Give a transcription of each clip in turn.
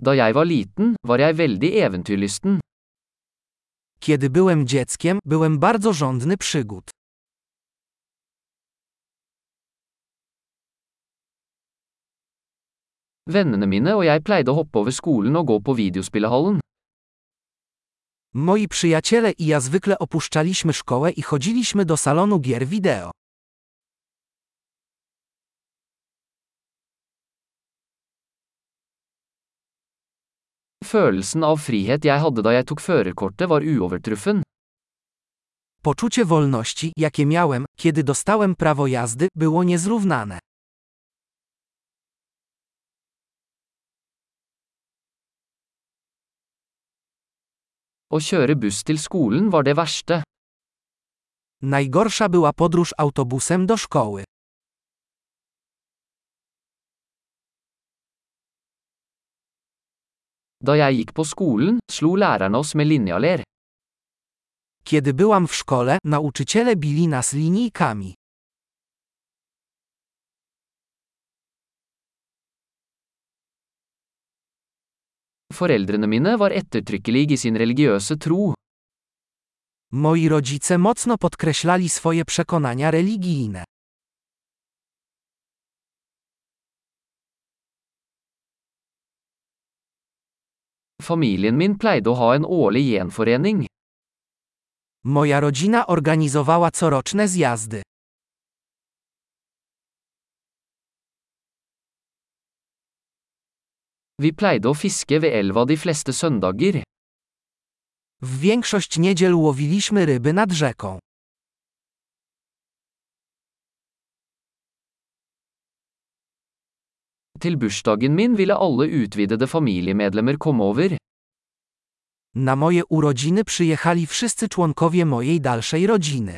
Da jeg var liten, var jeg veldig eventyrlysten. Kiedy byłem dzieckiem, byłem bardzo żądny przygód. Vennene mine og jeg pleide å hoppe over skolen og gå på videospillehallen. Moi przyjaciele i ja zwykle opuszczaliśmy szkołę i chodziliśmy do salonu gier wideo. Følelsen av frihet jeg hadde da jeg tok førerkortet var uovertruffen. Poczucie wolności, jakie miałem, kiedy dostałem prawo jazdy, było niezrównane. Å kjøre buss til skolen var det verste. Najgorsza była podróż autobusem do szkoły. Da jeg gikk på skolen, slo lærerne oss med linjaler. Kiedy byłam w szkole, nauczyciele bili nas linijkami. Foreldrene mine var ettertrykkelige i sin religiøse tro. Moi rodzice mocno podkreślali swoje przekonania religijne. Familien min pleide å ha en årlig gjenforening. Moja rodzina organizowała coroczne zjazdy. Vi pleide å fiske ved elva de fleste søndager. W większość niedziel łowiliśmy ryby nad rzeką. Til bursdagen min ville alle utvidede familiemedlemmer komme over. Na moje urodziny przyjechali wszyscy członkowie mojej dalszej rodziny.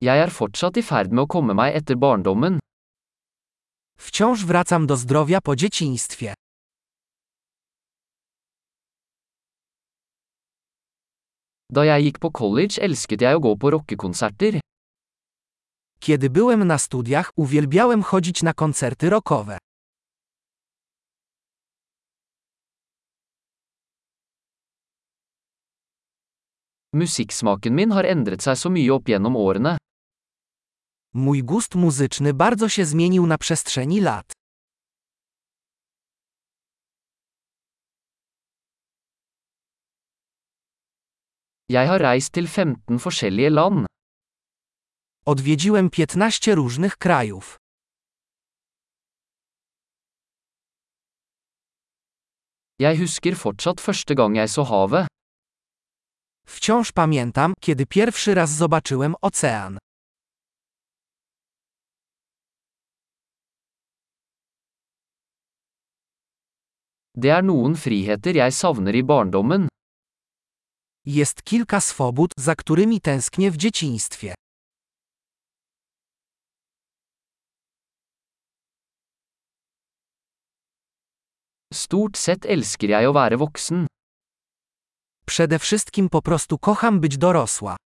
Jeg er fortsatt i ferd med å komme meg etter barndommen. Wciąż wracam do zdrowia po dzieciństwie. Da jeg gikk på college elsket jeg å gå på rockekonserter. Kiedy byłem na studiach, uwielbiałem chodzić na koncerty rockowe. Musikksmaken min har endret seg så mye opp gjennom årene. Mój gust muzyczny bardzo się zmienił na przestrzeni lat. Jeg har reist til 15 forskjellige land. Odwiedziłem 15 różnych krajów. Jeg husker fortsatt første gang jeg så havet. Wciąż pamiętam, kiedy pierwszy raz zobaczyłem ocean. Det er noen friheter jeg savner i barndommen. Jest kilka swobód, za którymi tęsknię w dzieciństwie. Stort sett elsker jeg å være voksen. Przede wszystkim po prostu kocham być dorosła.